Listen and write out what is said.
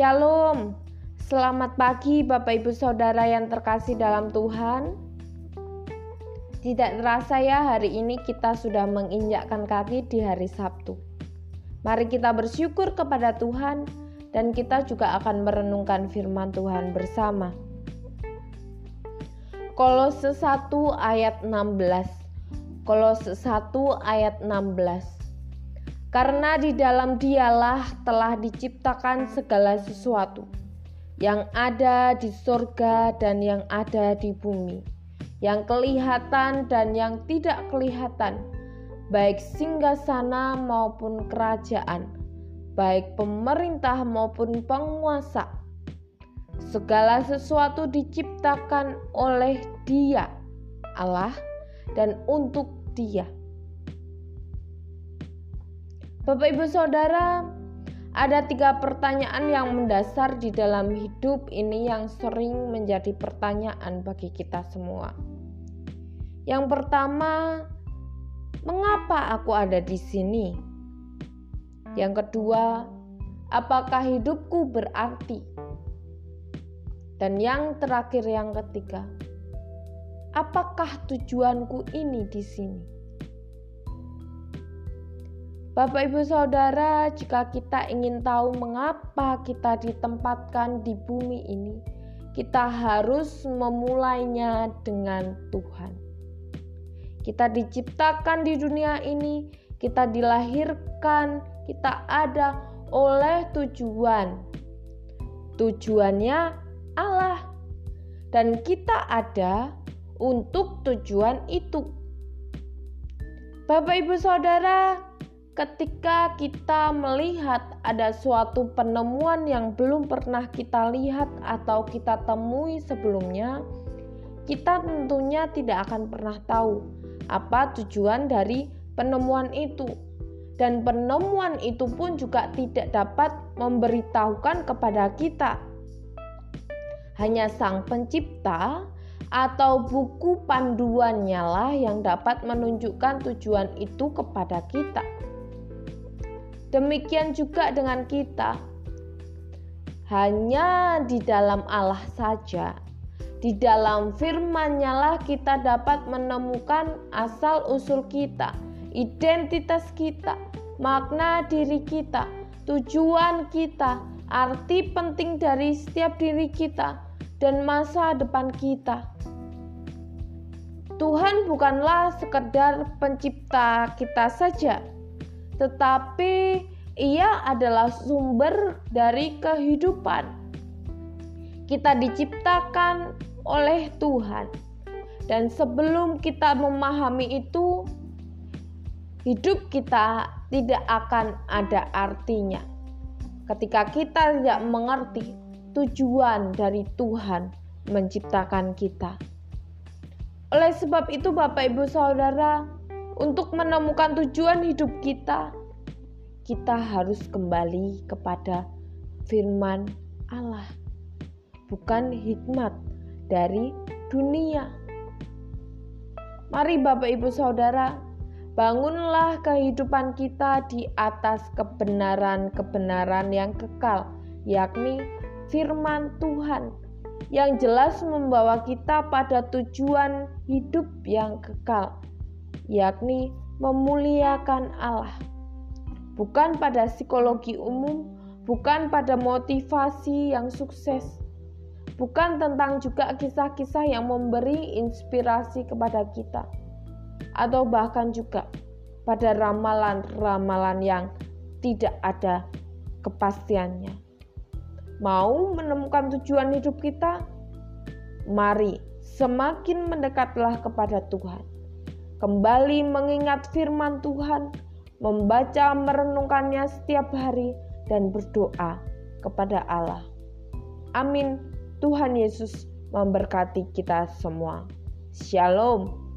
Shalom, selamat pagi Bapak Ibu Saudara yang terkasih dalam Tuhan. Tidak terasa ya hari ini kita sudah menginjakkan kaki di hari Sabtu. Mari kita bersyukur kepada Tuhan dan kita juga akan merenungkan firman Tuhan bersama. Kolose 1 ayat 16. Kolose 1 ayat 16. Karena di dalam dialah telah diciptakan segala sesuatu yang ada di sorga dan yang ada di bumi, yang kelihatan dan yang tidak kelihatan, baik singgasana maupun kerajaan, baik pemerintah maupun penguasa. Segala sesuatu diciptakan oleh Dia, Allah, dan untuk Dia Bapak Ibu Saudara, ada tiga pertanyaan yang mendasar di dalam hidup ini yang sering menjadi pertanyaan bagi kita semua. Yang pertama, mengapa aku ada di sini? Yang kedua, apakah hidupku berarti? Dan yang terakhir, yang ketiga, apakah tujuanku ini di sini? Bapak, ibu, saudara, jika kita ingin tahu mengapa kita ditempatkan di bumi ini, kita harus memulainya dengan Tuhan. Kita diciptakan di dunia ini, kita dilahirkan, kita ada oleh tujuan. Tujuannya Allah, dan kita ada untuk tujuan itu. Bapak, ibu, saudara, ketika kita melihat ada suatu penemuan yang belum pernah kita lihat atau kita temui sebelumnya, kita tentunya tidak akan pernah tahu apa tujuan dari penemuan itu. Dan penemuan itu pun juga tidak dapat memberitahukan kepada kita. Hanya Sang Pencipta atau buku panduannya lah yang dapat menunjukkan tujuan itu kepada kita. Demikian juga dengan kita. Hanya di dalam Allah saja, di dalam firman-Nya lah kita dapat menemukan asal-usul kita, identitas kita, makna diri kita, tujuan kita, arti penting dari setiap diri kita, dan masa depan kita. Tuhan bukanlah sekedar pencipta kita saja, tetapi ia adalah sumber dari kehidupan. Kita diciptakan oleh Tuhan, dan sebelum kita memahami itu, hidup kita tidak akan ada artinya. Ketika kita tidak mengerti tujuan dari Tuhan menciptakan kita, oleh sebab itu, Bapak, Ibu, saudara, untuk menemukan tujuan hidup kita, kita harus kembali kepada firman Allah, bukan hikmat dari dunia. Mari, Bapak, Ibu, saudara, bangunlah kehidupan kita di atas kebenaran-kebenaran yang kekal, yakni firman Tuhan yang jelas membawa kita pada tujuan hidup yang kekal yakni memuliakan Allah. Bukan pada psikologi umum, bukan pada motivasi yang sukses, bukan tentang juga kisah-kisah yang memberi inspirasi kepada kita, atau bahkan juga pada ramalan-ramalan yang tidak ada kepastiannya. Mau menemukan tujuan hidup kita? Mari semakin mendekatlah kepada Tuhan kembali mengingat firman Tuhan, membaca merenungkannya setiap hari, dan berdoa kepada Allah. Amin. Tuhan Yesus memberkati kita semua. Shalom.